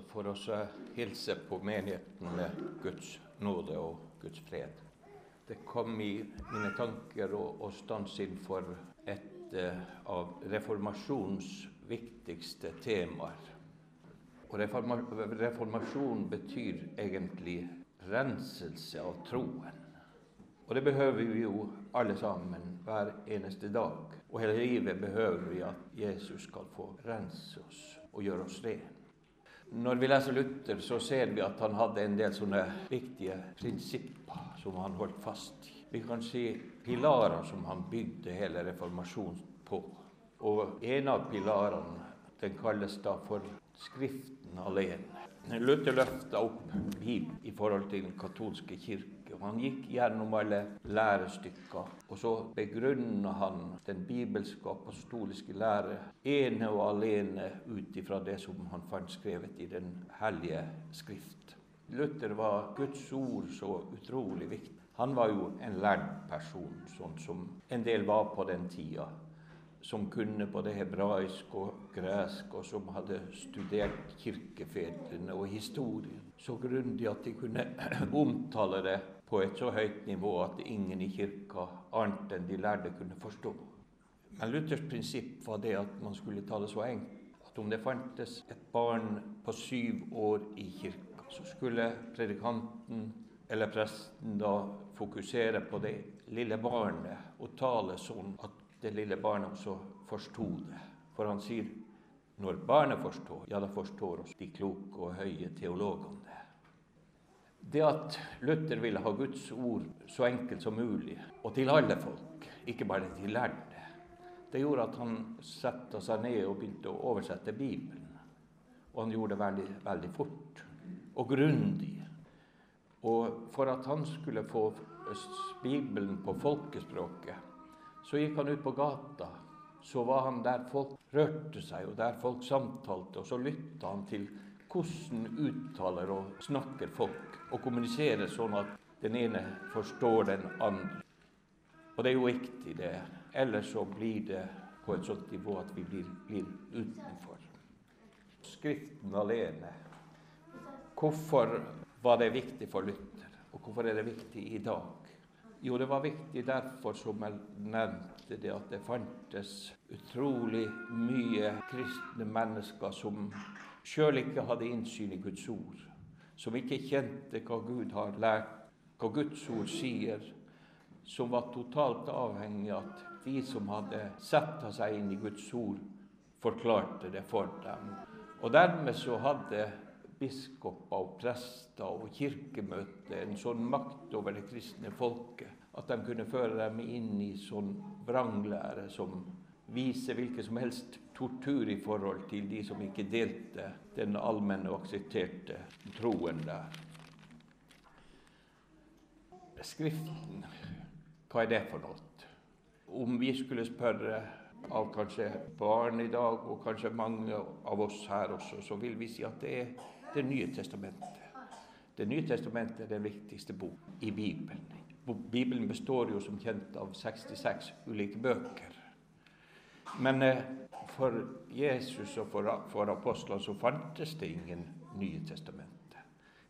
så oss å hilse på menigheten med Guds nåde og Guds fred. Det kom i mine tanker å, å stanse inn for et uh, av reformasjonens viktigste temaer. Og reforma reformasjon betyr egentlig renselse av troen. Og det behøver vi jo alle sammen hver eneste dag. Og hele livet behøver vi at Jesus skal få rense oss og gjøre oss ren. Når vi leser Luther, så ser vi at han hadde en del sånne viktige prinsipper som han holdt fast i. Vi kan si pilarer som han bygde hele reformasjonen på. Og en av pilarene den kalles da for Skriften alene. Luther løfta opp Bibelen i forhold til den katolske kirke. Og Han gikk gjennom alle lærestykker, og så begrunna han den bibelske apostoliske lære ene og alene ut ifra det som han fant skrevet i Den hellige skrift. Luther var Guds ord så utrolig viktig. Han var jo en lærd person, sånn som en del var på den tida som kunne både hebraisk og gresk, og som hadde studert kirkefedrene og historien så grundig at de kunne omtale det på et så høyt nivå at ingen i kirka annet enn de lærde kunne forstå. Men Luthers prinsipp var det at man skulle ta det så enkelt at om det fantes et barn på syv år i kirka, så skulle predikanten eller presten da fokusere på det lille barnet og tale sånn at det lille barnet også forsto det. For han sier når barnet forstår, ja, da forstår også de kloke og høye teologene det. Det at Luther ville ha Guds ord så enkelt som mulig, og til alle folk, ikke bare til lærde, det gjorde at han satte seg ned og begynte å oversette Bibelen. Og han gjorde det veldig, veldig fort og grundig. Og for at han skulle få Bibelen på folkespråket, så gikk han ut på gata. Så var han der folk rørte seg, og der folk samtalte. Og så lytta han til hvordan uttaler og snakker folk, og kommuniserer sånn at den ene forstår den andre. Og det er jo viktig, det. Ellers så blir det på et sånt nivå at vi blir, blir utenfor. Skriften alene. Hvorfor var det viktig for Luther, og hvorfor er det viktig i dag? Jo, det var viktig derfor, som jeg nevnte, det at det fantes utrolig mye kristne mennesker som sjøl ikke hadde innsyn i Guds ord, som ikke kjente hva Gud har lært, hva Guds ord sier, som var totalt avhengig av at de som hadde setta seg inn i Guds ord, forklarte det for dem. Og dermed så hadde biskoper og prester og kirkemøter en sånn makt over det kristne folket at de kunne føre dem inn i sånn vranglære som viser hvilken som helst tortur i forhold til de som ikke delte den allmenne og aksepterte troen der. Skriften, hva er det for noe? Om vi skulle spørre av kanskje barn i dag, og kanskje mange av oss her også, så vil vi si at det er Det nye testamentet. Det nye testamentet er den viktigste bok i Bibelen. Bibelen består jo som kjent av 66 ulike bøker. Men eh, for Jesus og for, apostlene så fantes det ingen Nye testamentet.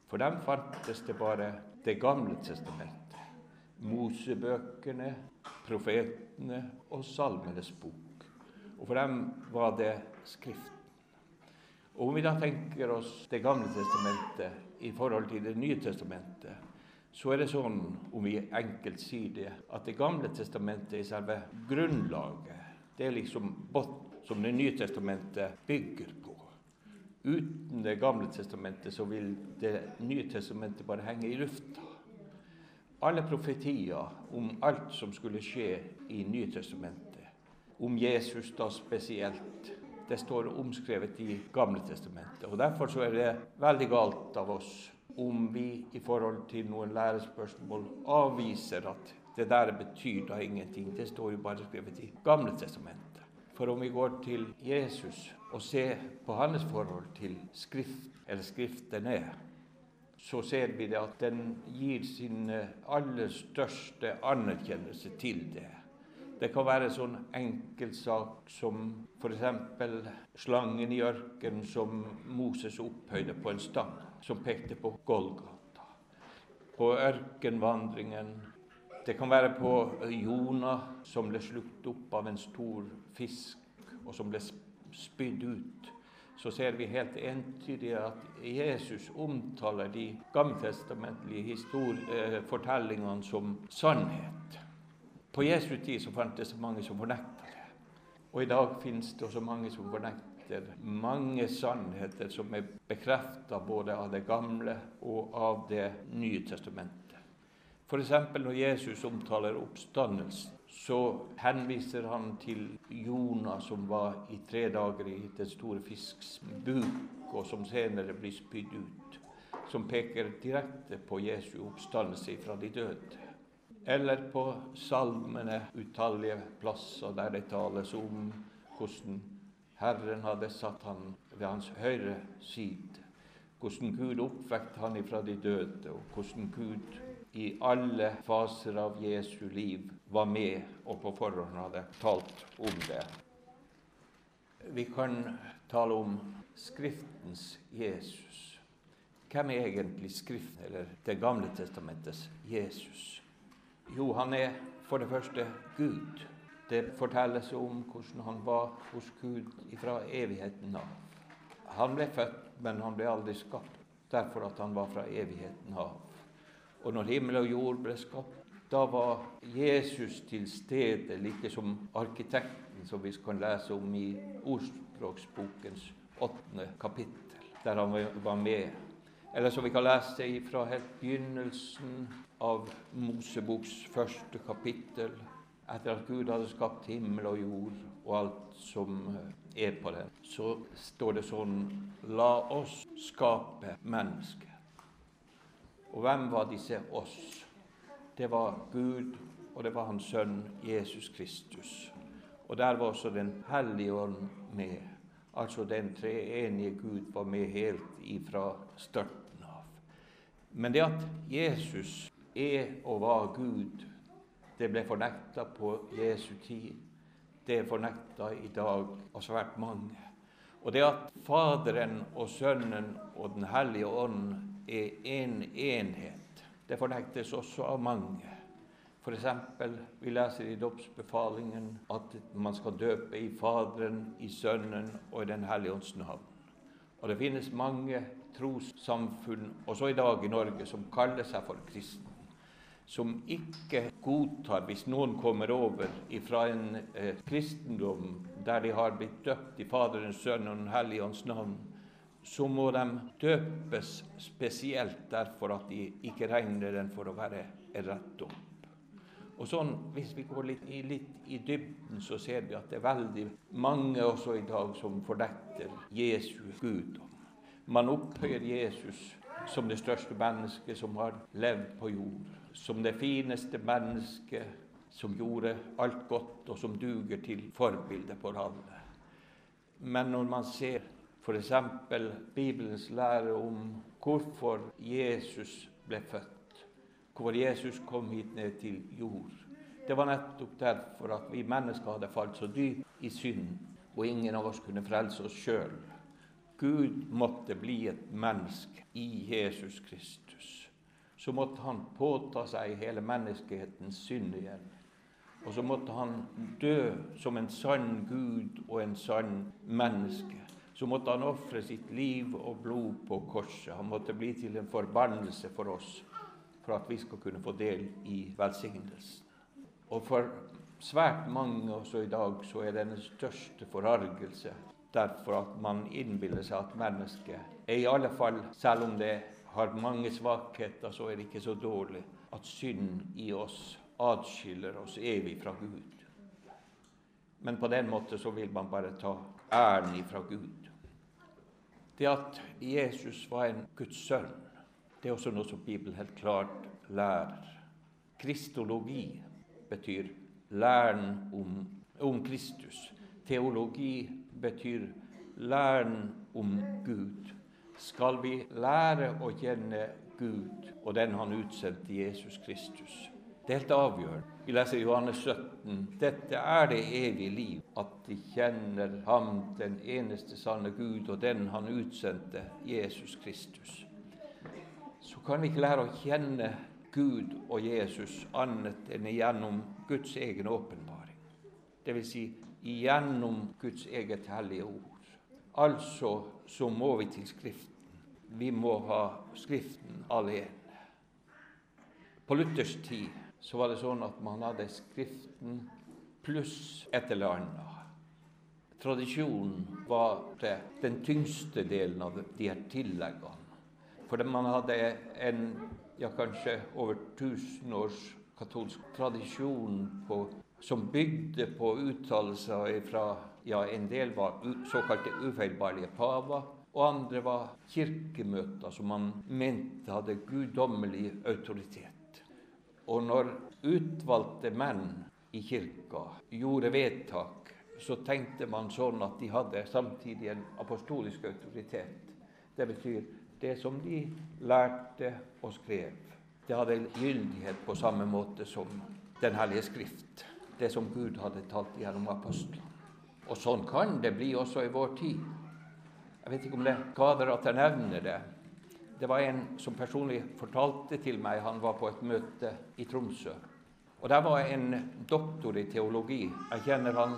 For dem fantes det bare Det gamle testamentet. Mosebøkene, profetene og Salmenes bok. Og for dem var det Skriften. Og Om vi da tenker oss Det gamle testamentet i forhold til Det nye testamentet, så er det sånn, om vi enkelt sier det, at Det gamle testamentet er selve grunnlaget. Det er liksom båt som Det nye testamentet bygger på. Uten Det gamle testamentet så vil Det nye testamentet bare henge i lufta. Alle profetier om alt som skulle skje i Nytestamentet, om Jesus da spesielt, det står omskrevet i Gamle testamentet. Og Derfor så er det veldig galt av oss om vi i forhold til noen lærespørsmål avviser at det der betyr da ingenting. Det står jo bare skrevet i Gamle testamentet. For om vi går til Jesus og ser på hans forhold til Skrift, eller Skriftene, så ser vi det at den gir sin aller største anerkjennelse til det. Det kan være en sånn enkeltsak som f.eks. slangen i ørkenen som Moses opphøyde på en stang, som pekte på Golgata. På ørkenvandringen. Det kan være på Jonah som ble slukt opp av en stor fisk, og som ble spydd ut. Så ser vi helt entydig at Jesus omtaler de gammeltestamentlige eh, fortellingene som sannhet. På Jesu tid så fantes det mange som fornekta det. Og i dag finnes det også mange som fornekter mange sannheter som er bekrefta både av det gamle og av Det nye testamentet. F.eks. når Jesus omtaler oppstandelsen, så henviser han til Jonah som var i tre dager i den store fisks buk, og som senere blir spydd ut. Som peker direkte på Jesu oppstandelse fra de døde eller på salmene utallige plasser der det tales om hvordan Herren hadde satt han ved hans høyre side, hvordan Gud oppvekte han ifra de døde, og hvordan Gud i alle faser av Jesu liv var med og på forhånd hadde talt om det. Vi kan tale om Skriftens Jesus. Hvem er egentlig Skriften, eller Det gamle testamentets Jesus? Jo, han er for det første Gud. Det fortelles om hvordan han var hos Gud fra evigheten av. Han ble født, men han ble aldri skapt, derfor at han var fra evigheten av. Og når himmel og jord ble skapt, da var Jesus til stede, like som arkitekten som vi kan lese om i Ordspråksbokens åttende kapittel, der han var med. Eller som vi kan lese fra helt begynnelsen av Moseboks første kapittel, etter at Gud hadde skapt himmel og jord og alt som eh, er på den, så står det sånn La oss skape mennesker. Og hvem var disse oss? Det var Gud, og det var Hans Sønn Jesus Kristus. Og der var også Den hellige ånd med. Altså den treenige Gud var med helt ifra starten av. Men det at Jesus er og var Gud, det ble fornekta på Jesu tid. Det er fornekta i dag av svært mange. Og det at Faderen og Sønnen og Den hellige ånd er en enhet, det fornektes også av mange. F.eks. vi leser i dåpsbefalingen at man skal døpe i Faderen, i Sønnen og i Den hellige ånds navn. Og det finnes mange trossamfunn, også i dag i Norge, som kaller seg for kristne som ikke godtar hvis noen kommer over fra en eh, kristendom der de har blitt døpt i Faderens, Sønn og Den hellige ånds navn, så må de døpes spesielt derfor at de ikke regner den for å være rett opp. Og sånn, Hvis vi går litt i, litt i, dybden, så ser vi at det er veldig mange også i dag som fordekter Jesu guddom. Man opphøyer Jesus som det største mennesket som har levd på jord som det fineste mennesket som gjorde alt godt, og som duger til forbilde for alle. Men når man ser f.eks. Bibelens lære om hvorfor Jesus ble født, hvorfor Jesus kom hit ned til jord Det var nettopp derfor at vi mennesker hadde falt så dypt i synd, og ingen av oss kunne frelse oss sjøl. Gud måtte bli et menneske i Jesus Kristus så måtte han påta seg hele menneskehetens synd igjen. Og så måtte han dø som en sann Gud og en sann menneske. Så måtte han ofre sitt liv og blod på korset. Han måtte bli til en forbannelse for oss, for at vi skal kunne få del i velsignelsen. Og for svært mange også i dag så er den største forargelse derfor at man innbiller seg at mennesket er i alle fall, selv om det har mange svakheter, så er det ikke så dårlig at synd i oss atskiller oss evig fra Gud. Men på den måten så vil man bare ta æren ifra Gud. Det at Jesus var en Guds sønn, det er også noe som Bibelen helt klart lærer. Kristologi betyr læren om, om Kristus. Teologi betyr læren om Gud skal vi lære å kjenne Gud og den han utsendte Jesus Kristus. Det er helt avgjørende. Vi leser i Johannes 17. Dette er det evige liv, at de kjenner Ham, den eneste sanne Gud, og den Han utsendte, Jesus Kristus. Så kan vi ikke lære å kjenne Gud og Jesus annet enn gjennom Guds egen åpenbaring. Dvs. Si, gjennom Guds eget hellige ord. Altså så må vi til Skriften. Vi må ha Skriften alene. På Luthers tid så var det sånn at man hadde Skriften pluss et eller annet. Tradisjonen var det, den tyngste delen av de her tilleggene. For man hadde en ja, kanskje over 1000 års katolsk tradisjon på, som bygde på uttalelser fra ja, En del var såkalte ufeilbarlige paver, og andre var kirkemøter som man mente hadde guddommelig autoritet. Og når utvalgte menn i kirka gjorde vedtak, så tenkte man sånn at de hadde samtidig en apostolisk autoritet. Det betyr det som de lærte og skrev. Det hadde gyldighet på samme måte som Den hellige skrift. Det som Gud hadde talt gjennom apostlene. Og sånn kan det bli også i vår tid. Jeg vet ikke om det skader at jeg nevner det. Det var en som personlig fortalte til meg Han var på et møte i Tromsø. Og Der var en doktor i teologi. Jeg kjenner han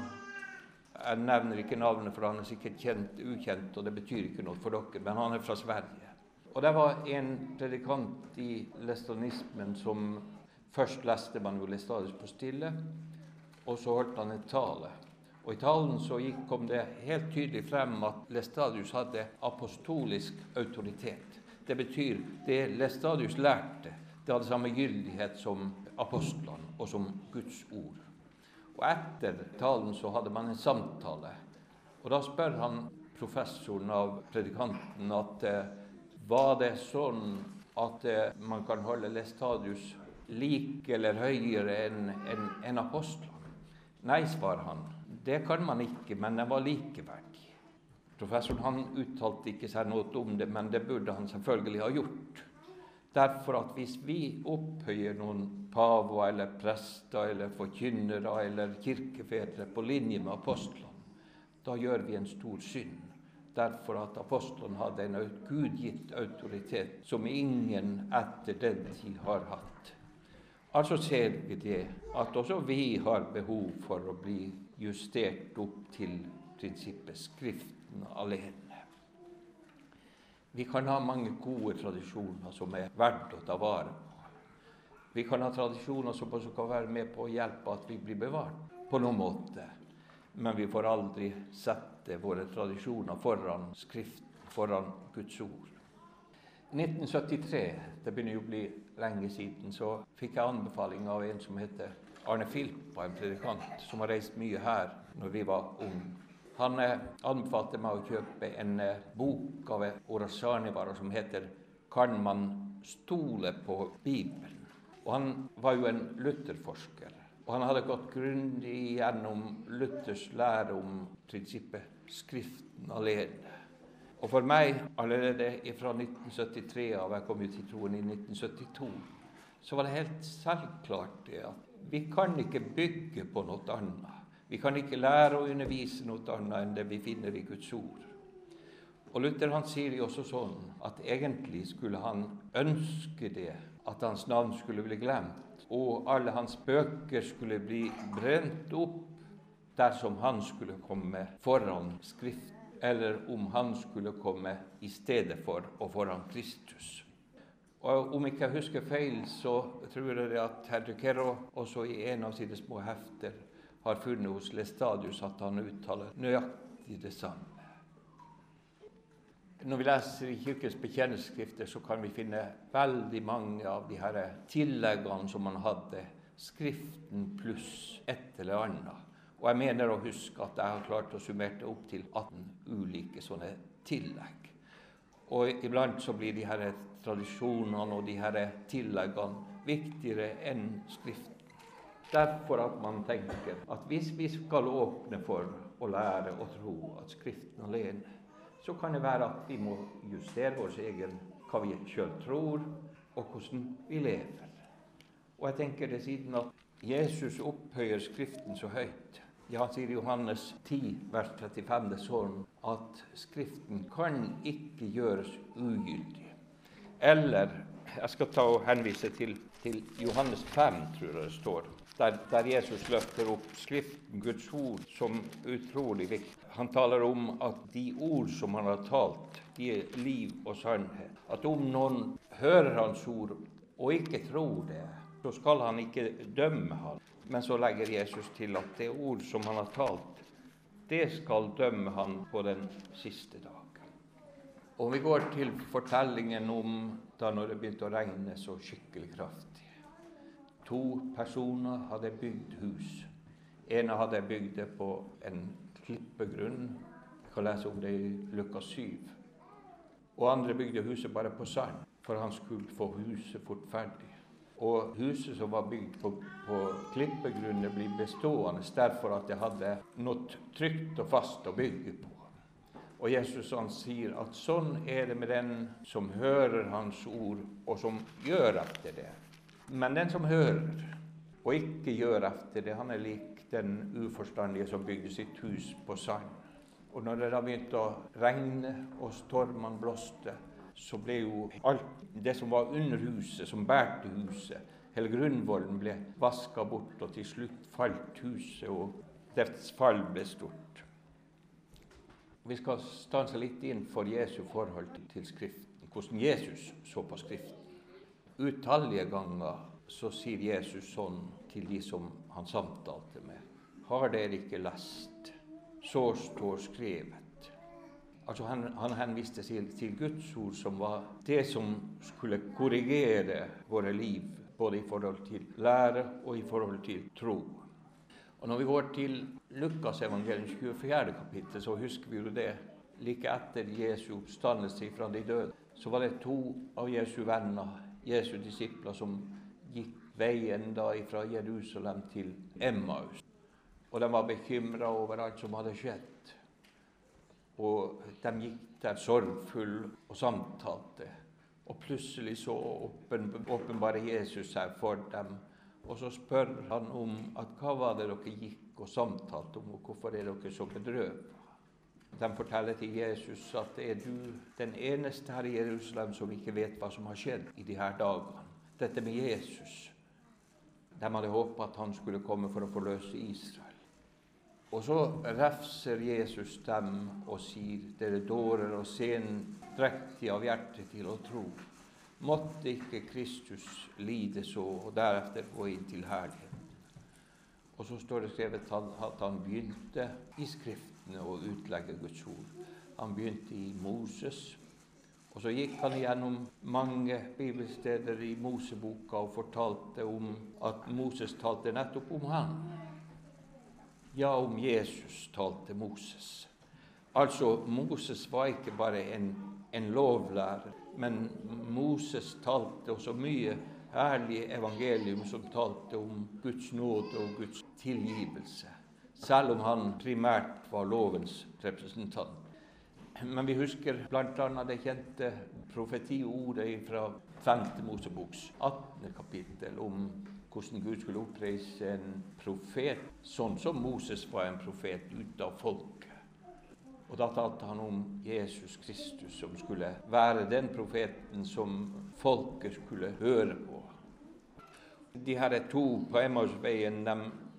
Jeg nevner ikke navnet, for han er sikkert kjent, ukjent, og det betyr ikke noe for dere, men han er fra Sverige. Og der var en predikant i lestanismen som Først leste Manuel Estadius på stille, og så holdt han en tale. Og I talen så kom det helt tydelig frem at Lestadius hadde apostolisk autoritet. Det betyr det Lestadius lærte, det hadde samme gyldighet som apostlene og som Guds ord. Og Etter talen så hadde man en samtale. Og Da spør han professoren av predikanten at eh, var det sånn at eh, man kan holde Lestadius like eller høyere enn en, en apostlene? Nei, svarer han. Det kan man ikke, men den var likeverdig. Professoren han uttalte ikke seg noe om det, men det burde han selvfølgelig ha gjort. Derfor at hvis vi opphøyer noen pavoer eller prester eller forkynnere eller kirkefedre på linje med apostlene, da gjør vi en stor synd. Derfor at apostlene hadde en gudgitt autoritet som ingen etter den tid har hatt. Altså ser vi det at også vi har behov for å bli justert opp til prinsippet Skrift Skriften alene. Vi kan ha mange gode tradisjoner som er verdt å ta vare på. Vi kan ha tradisjoner som også kan være med på å hjelpe at vi blir bevart på noen måte. Men vi får aldri sette våre tradisjoner foran Skriften, foran Guds ord. 1973, det begynner jo å bli lenge siden, så fikk jeg anbefaling av en som heter Arne Filpa, en predikant som har reist mye her når vi var unge. Han eh, anbefalte meg å kjøpe en eh, bok av Orasanivarer som heter 'Kan man stole på Bibelen?' Og Han var jo en Luther-forsker. Og han hadde gått grundig gjennom Luthers lære om prinsippet 'Skriften alene'. Og for meg, allerede fra 1973 av jeg kom ut i troen i 1972, så var det helt selvklart det at vi kan ikke bygge på noe annet vi kan ikke lære å undervise noe annet enn det vi finner i Guds ord. Og Luther han sier jo også sånn at egentlig skulle han ønske det, at hans navn skulle bli glemt, og alle hans bøker skulle bli brent opp dersom han skulle komme foran Skrift, eller om han skulle komme i stedet for og foran Kristus. Og Om ikke jeg husker feil, så tror jeg at herr Duquero også i en av sine små hefter har funnet hos Lestadius at han uttaler nøyaktig det samme. Når vi leser i Kirkens bekjennelsesskrifter, så kan vi finne veldig mange av de her tilleggene som man hadde. Skriften pluss et eller annet. Og jeg mener å huske at jeg har klart å summere det opp til 18 ulike sånne tillegg. Og iblant så blir de her tradisjonene og de her tilleggene viktigere enn Skriften. Derfor at man tenker at hvis vi skal åpne for å lære og tro at Skriften alene, så kan det være at vi må justere vår egen hva vi sjøl tror, og hvordan vi lever. Og jeg tenker det siden at Jesus opphøyer Skriften så høyt. Ja, han sier i Johannes 10, vers 35 det sånn at Skriften kan ikke gjøres ugyldig. Eller jeg skal ta og henvise til, til Johannes 5, tror jeg det står, der, der, Jesus løfter opp Skriften, Guds ord, som utrolig viktig. Han taler om at de ord som han har talt, de er liv og sannhet. At om noen hører hans ord og ikke tror det, så skal han ikke dømme ham. Men så legger Jesus til at det ord som han har talt, det skal dømme han på den siste dag. Og vi går til fortellingen om da når det begynte å regne så skikkelig kraftig. To personer hadde bygd hus. ene hadde bygd det på en klippegrunn. Jeg kan lese om det i Lukas 7. Og andre bygde huset bare på sand, for han skulle få huset fort ferdig. Og huset som var bygd på, på klippegrunn, blir bestående derfor at det hadde noe trygt og fast å bygge på. Og Jesus han sier at sånn er det med den som hører Hans ord, og som gjør etter det. Men den som hører og ikke gjør etter det, han er lik den uforstandige som bygde sitt hus på sand. Og når det da begynte å regne og stormene blåste, så ble jo alt det som var under huset, som bærte huset, hele grunnvollen ble vaska bort, og til slutt falt huset, og dets fall ble stort. Vi skal stanse litt inn for Jesu forhold til Skriften, hvordan Jesus så på Skriften. Utallige ganger så sier Jesus sånn til de som han samtalte med. Har dere ikke lest? Så står skrevet. Altså han, han henviste til, til, Guds ord, som var det som skulle korrigere våre liv, både i forhold til lære og i forhold til tro. Og Når vi går til Lukas evangelium 24. kapittel, så husker vi jo det. Like etter Jesu oppstandelse fra de døde, så var det to av Jesu venner, Jesu disipler, som gikk veien da fra Jerusalem til Emmaus. Og de var bekymra over alt som hadde skjedd. Og de gikk der sorgfulle og samtalte. Og plutselig så åpenbarer Jesus seg for dem. Og så spør han om at hva var det dere gikk og samtalte om, og hvorfor er dere så bedrøvet? De forteller til Jesus at er du den eneste her i Jerusalem som ikke vet hva som har skjedd i de her dagene. Dette med Jesus. De hadde håpet at han skulle komme for å forløse Israel. Og så refser Jesus dem og sier, dere dårer og sendrektige av hjertet til å tro. Måtte ikke Kristus lide så, og deretter gå inn til herligheten. Og så står det skrevet at han begynte i Skriftene å utlegge Guds ord. Han begynte i Moses. Og så gikk han gjennom mange bibelsteder i Moseboka og fortalte om at Moses talte nettopp om han. Ja, om Jesus talte Moses. Altså, Moses var ikke bare en, en lovlærer, men Moses talte også mye ærlig evangelium som talte om Guds nåde og Guds tilgivelse, selv om han primært var lovens representant. Men vi husker bl.a. det kjente profetiordet fra 5. Moseboks 18. kapittel om hvordan Gud skulle oppreise en profet, sånn som Moses var en profet ut av folket. Og Da talte han om Jesus Kristus, som skulle være den profeten som folket skulle høre på. De her to på Emmausveien de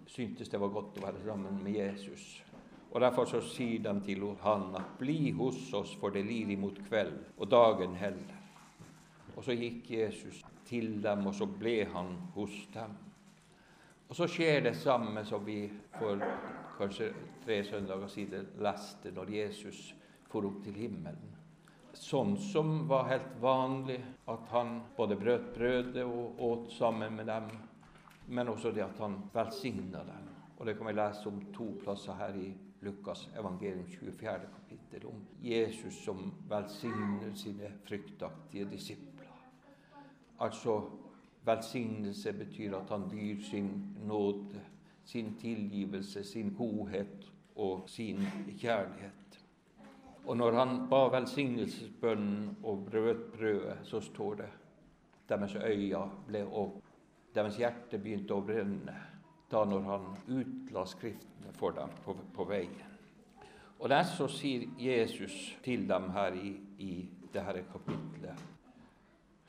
syntes det var godt å være sammen med Jesus. Og Derfor så sier de til han at 'bli hos oss, for det lir imot kveld, og dagen heller'. Og så gikk Jesus til dem, og så ble han hos dem. Og så skjer det samme som vi for kanskje tre søndager siden leste når Jesus for opp til himmelen. Sånn som var helt vanlig, at han både brøt brødet og åt sammen med dem, men også det at han velsigna dem. Og Det kan vi lese om to plasser her i Lukas evangelium 24. kapittel, om Jesus som velsigner sine fryktaktige disipler. Altså velsignelse betyr at han byr sin nåde, sin tilgivelse, sin godhet og sin kjærlighet. Og når han ba velsignelsesbønnen og brøt brødet, så står det deres øyne ble opp, deres hjerte begynte å brenne da når han utla Skriftene for dem på, på veien. Og der så sier Jesus til dem her i, i dette kapitlet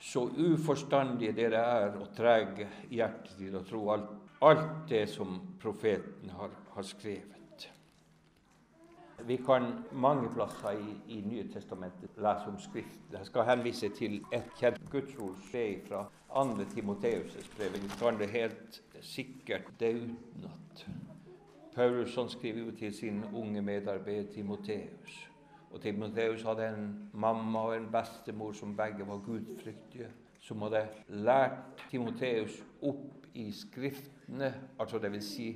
så uforstandige dere er og trege hjertet til å tro alt, alt det som profeten har, har, skrevet. Vi kan mange plasser i, i Nye testamentet lese om Skriften. Jeg skal henvise til et kjent gudsord fra 2. Timoteus' brev. Vi kan det helt sikkert det utenat. Paulus skriver jo til sin unge medarbeider Timoteus. Og Timoteus hadde en mamma og en bestemor som begge var gudfryktige. Som hadde lært Timoteus opp i Skriftene, altså dvs. Si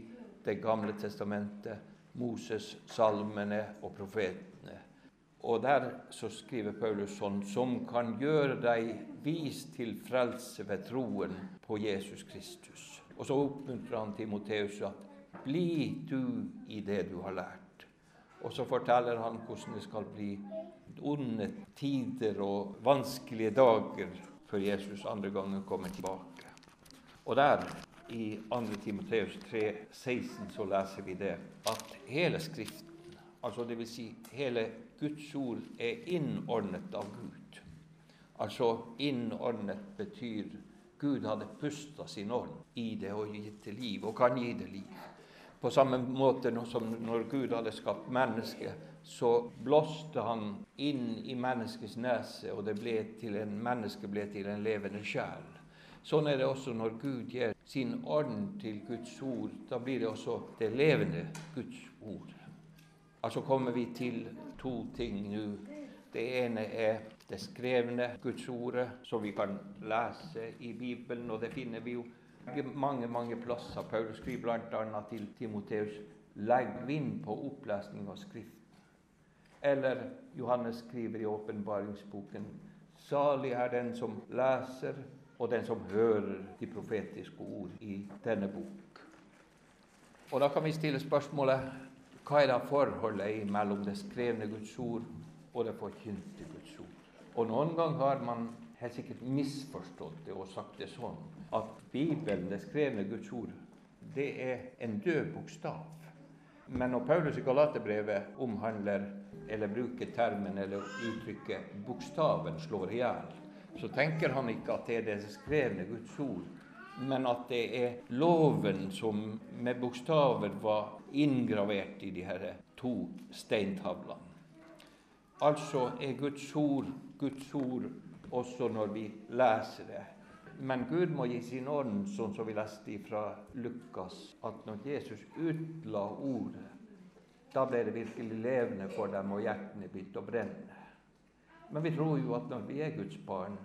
Det gamle testamentet, Moses, salmene og profetene. Og der så skriver Paulus sånn som kan gjøre deg vis til frelse ved troen på Jesus Kristus. Og så oppmuntrer han Timoteus at bli du i det du har lært. Og så forteller han hvordan det skal bli onde tider og vanskelige dager før Jesus andre gangen kommer tilbake. Og der, i 2. Timoteus 3, 16, så leser vi det at hele Skriften, altså dvs. Si hele Guds ord, er innordnet av Gud. Altså innordnet betyr Gud hadde pusta sin ånd i det og gitt det liv, og kan gi det liv. På samme måte som når Gud hadde skapt mennesket, så blåste han inn i menneskets nese, og det ble til en menneske ble til en levende sjel. Sånn er det også når Gud gir sin ånd til Guds ord. Da blir det også det levende Guds ord. Altså kommer vi til to ting nå. Det ene er det skrevne Guds ordet, som vi kan lese i Bibelen, og det finner vi jo mange mange plasser. Paulus skriver bl.a. til Timoteus legg vind på opplesning av Skriften. Eller Johannes skriver i åpenbaringsboken salig er den som leser, og den som hører de profetiske ord i denne bok. Og Da kan vi stille spørsmålet hva er da forholdet mellom det skrevne Guds ord og det forkynte Guds ord? Og Noen ganger har man helt sikkert misforstått det og sagt det sånn at Bibelen, det skrevne Guds ord, det er en død bokstav. Men når Paulus i Galaterbrevet omhandler eller bruker termen eller uttrykket 'bokstaven slår i hjel', så tenker han ikke at det er det skrevne Guds ord, men at det er loven som med bokstaver var inngravert i de her to steintavlene. Altså er Guds ord Guds ord også når vi leser det. Men Gud må gi sin ånd, sånn som vi leste fra Lukas, at når Jesus utla ordet, da ble det virkelig levende for dem, og hjertene begynte å brenne. Men vi tror jo at når vi er Guds barn,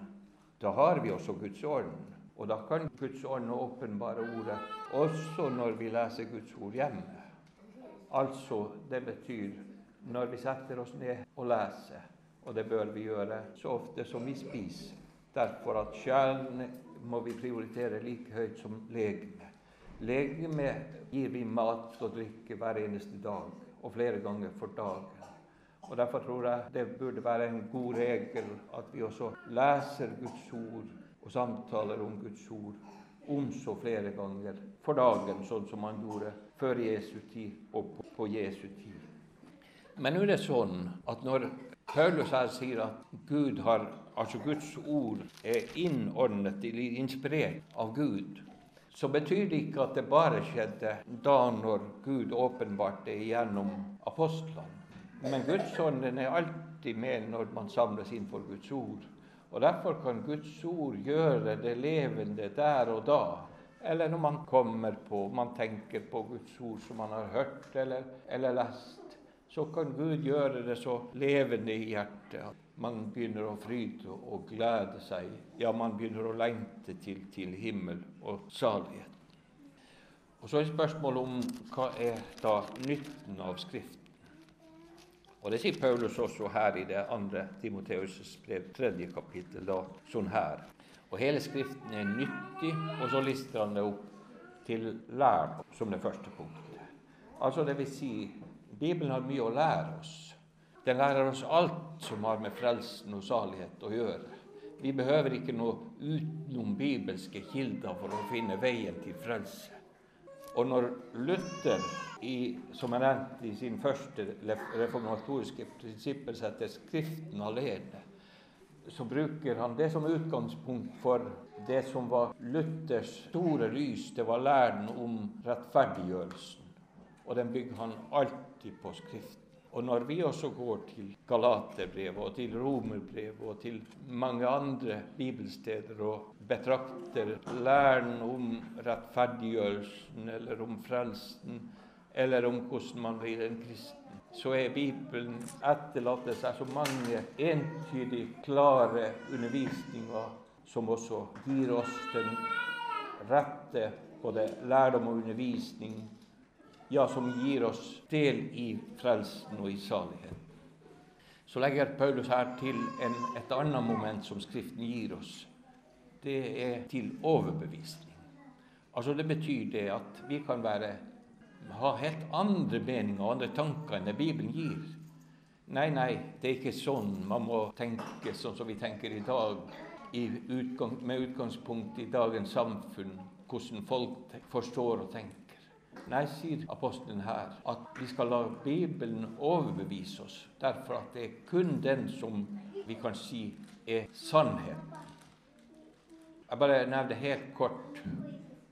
da har vi også Guds ånd. Og da kan Guds ånd åpenbare ordet også når vi leser Guds ord hjemme. Altså, det betyr når vi setter oss ned og leser, og det bør vi gjøre så ofte som vi spiser. Derfor at sjelen må vi prioritere like høyt som legeme. Legeme gir vi mat og drikke hver eneste dag, og flere ganger for dagen. Og Derfor tror jeg det burde være en god regel at vi også leser Guds ord og samtaler om Guds ord om så flere ganger for dagen, sånn som man gjorde før Jesu tid og på, Jesu tid. Men nå er det sånn at når Paulus her sier at Gud har, altså Guds ord er innordnet, inspirert av Gud, så betyr det ikke at det bare skjedde da når Gud åpenbarte det gjennom apostlene. Men Guds ånden er alltid med når man samles inn for Guds ord. Og Derfor kan Guds ord gjøre det levende der og da. Eller når man kommer på, man tenker på Guds ord som man har hørt eller, eller lest så kan Gud gjøre det så levende i hjertet man begynner å fryde og glede seg. Ja, man begynner å lengte til, til himmel og salighet. Og Så er spørsmålet om hva er da nytten av Skriften. Og Det sier Paulus også her i det andre Timoteus' brev, tredje kapittel, da, sånn her. Og hele Skriften er nyttig, og så lister han det opp til lær som det første punktet. Altså det vil si Bibelen har mye å lære oss. Den lærer oss alt som har med frelsen og salighet å gjøre. Vi behøver ikke noe utenom bibelske kilder for å finne veien til frelse. Og når Luther, i, som er nevnt i sin første reformatoriske prinsipper, setter Skriften alene, så bruker han det som utgangspunkt for det som var Luthers store lys. Det var læren om rettferdiggjørelsen. Og den bygger han alltid på Skriften. Og når vi også går til Galaterbrevet og til Romerbrevet og til mange andre bibelsteder og betrakter læren om rettferdiggjørelsen eller om frelsen eller om hvordan man blir en kristen, så er Bibelen etterlatt seg så mange entydig klare undervisninger som også gir oss den rette både lærdom og undervisning ja, som gir oss del i frelsen og i saligheten. Så legger Paulus her til en, et annet moment som Skriften gir oss. Det er til overbevisning. Altså Det betyr det at vi kan være, ha helt andre meninger og andre tanker enn det Bibelen gir. Nei, nei, det er ikke sånn man må tenke sånn som vi tenker i dag, i utgang, med utgangspunkt i dagens samfunn, hvordan folk forstår og tenker. Nei, sier apostelen her, at vi skal la Bibelen overbevise oss. Derfor at det er kun den som vi kan si er sannheten. Jeg bare nevner helt kort,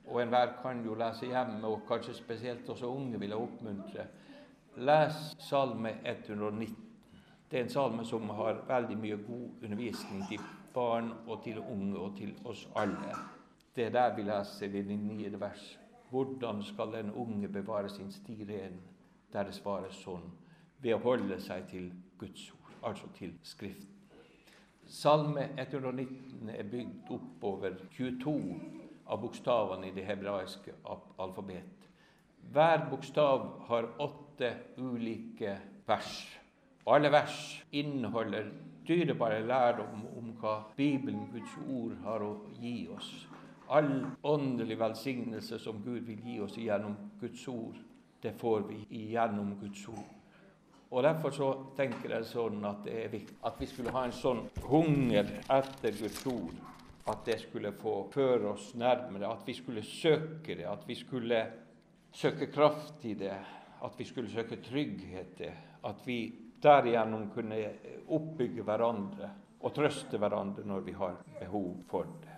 og enhver kan jo lese hjemme, og kanskje spesielt også unge vil jeg oppmuntre. Les Salme 119. Det er en salme som har veldig mye god undervisning til barn og til unge og til oss alle. Det er der vi leser i det niende verset. Hvordan skal en unge bevare sin sti ren? Der det svares sånn ved å holde seg til Guds ord, altså til Skriften. Salme 119 er bygd opp over 22 av bokstavene i det hebraiske alfabet. Hver bokstav har åtte ulike vers. Alle vers inneholder dyrebare lærdom om hva Bibelen, Guds ord, har å gi oss all åndelig velsignelse som Gud vil gi oss gjennom Guds ord, det får vi gjennom Guds ord. Og Derfor så tenker jeg sånn at det er viktig at vi skulle ha en sånn hunger etter Guds ord. At det skulle få føre oss nærmere, at vi skulle søke det, at vi skulle søke kraft i det, at vi skulle søke trygghet i det. At vi derigjennom kunne oppbygge hverandre og trøste hverandre når vi har behov for det.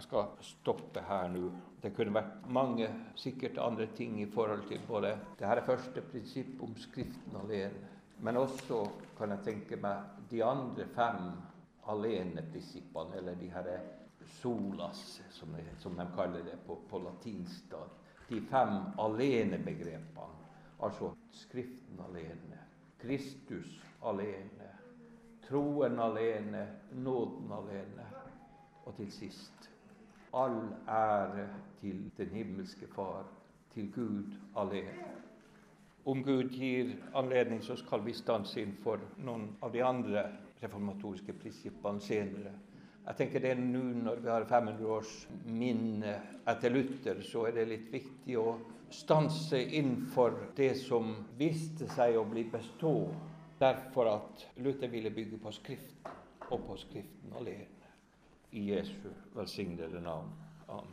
Jeg skal stoppe her nå. Det kunne vært mange sikkert andre ting i forhold til både det her er første prinsipp om Skriften alene, men også kan jeg tenke meg de andre fem aleneprinsippene, eller de her solas, som, de, som de kaller det på, på latinsk. De fem alenebegrepene. Altså Skriften alene, Kristus alene, troen alene, nåden alene, og til sist All ære til den himmelske Far, til Gud alene. Om Gud gir anledning, så skal vi stanse inn for noen av de andre reformatoriske prinsippene senere. Jeg tenker det nå Når vi har 500 års minne etter Luther, så er det litt viktig å stanse innenfor det som viste seg å bli bestå, derfor at Luther ville bygge på Skriften og på Skriften alene i Jesu velsignede navn. Amen.